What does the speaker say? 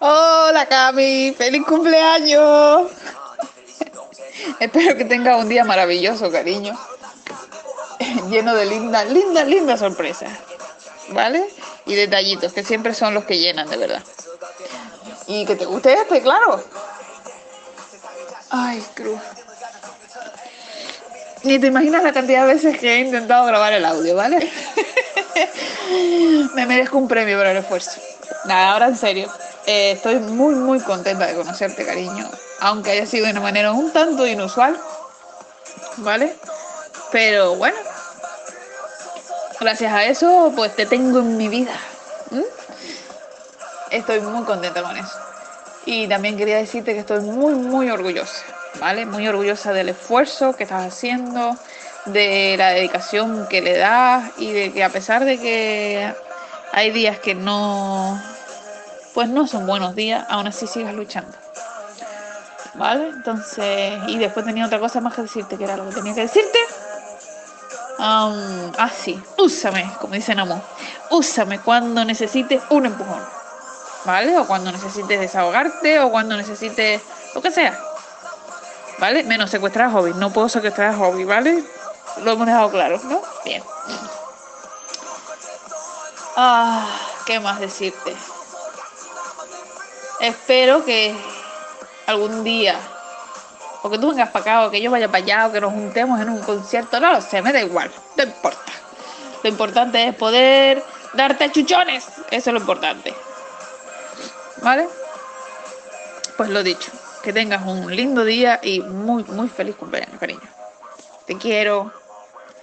Hola Cami, feliz cumpleaños. Espero que tengas un día maravilloso, cariño. Lleno de lindas, lindas, lindas sorpresas. ¿Vale? Y detallitos, que siempre son los que llenan, de verdad. Y que te guste este, claro. Ay, cruz. Ni te imaginas la cantidad de veces que he intentado grabar el audio, ¿vale? Me merezco un premio por el esfuerzo. Nada, ahora en serio. Eh, estoy muy, muy contenta de conocerte, cariño. Aunque haya sido de una manera un tanto inusual. ¿Vale? Pero bueno. Gracias a eso, pues te tengo en mi vida. Estoy muy contenta con eso. Y también quería decirte que estoy muy, muy orgullosa. ¿Vale? Muy orgullosa del esfuerzo que estás haciendo, de la dedicación que le das y de que a pesar de que hay días que no pues no son buenos días, aún así sigas luchando. ¿Vale? Entonces, y después tenía otra cosa más que decirte, que era lo que tenía que decirte. Um, ah, sí, úsame, como dice Namo, úsame cuando necesites un empujón. ¿Vale? O cuando necesites desahogarte, o cuando necesites lo que sea. ¿Vale? Menos secuestrar a hobby. No puedo secuestrar a hobby, ¿vale? Lo hemos dejado claro, ¿no? Bien. Ah, ¿qué más decirte? Espero que algún día, o que tú vengas para acá, o que yo vaya para allá, o que nos juntemos en un concierto, no lo sé, me da igual, no importa. Lo importante es poder darte chuchones, eso es lo importante. ¿Vale? Pues lo dicho, que tengas un lindo día y muy, muy feliz cumpleaños, cariño. Te quiero.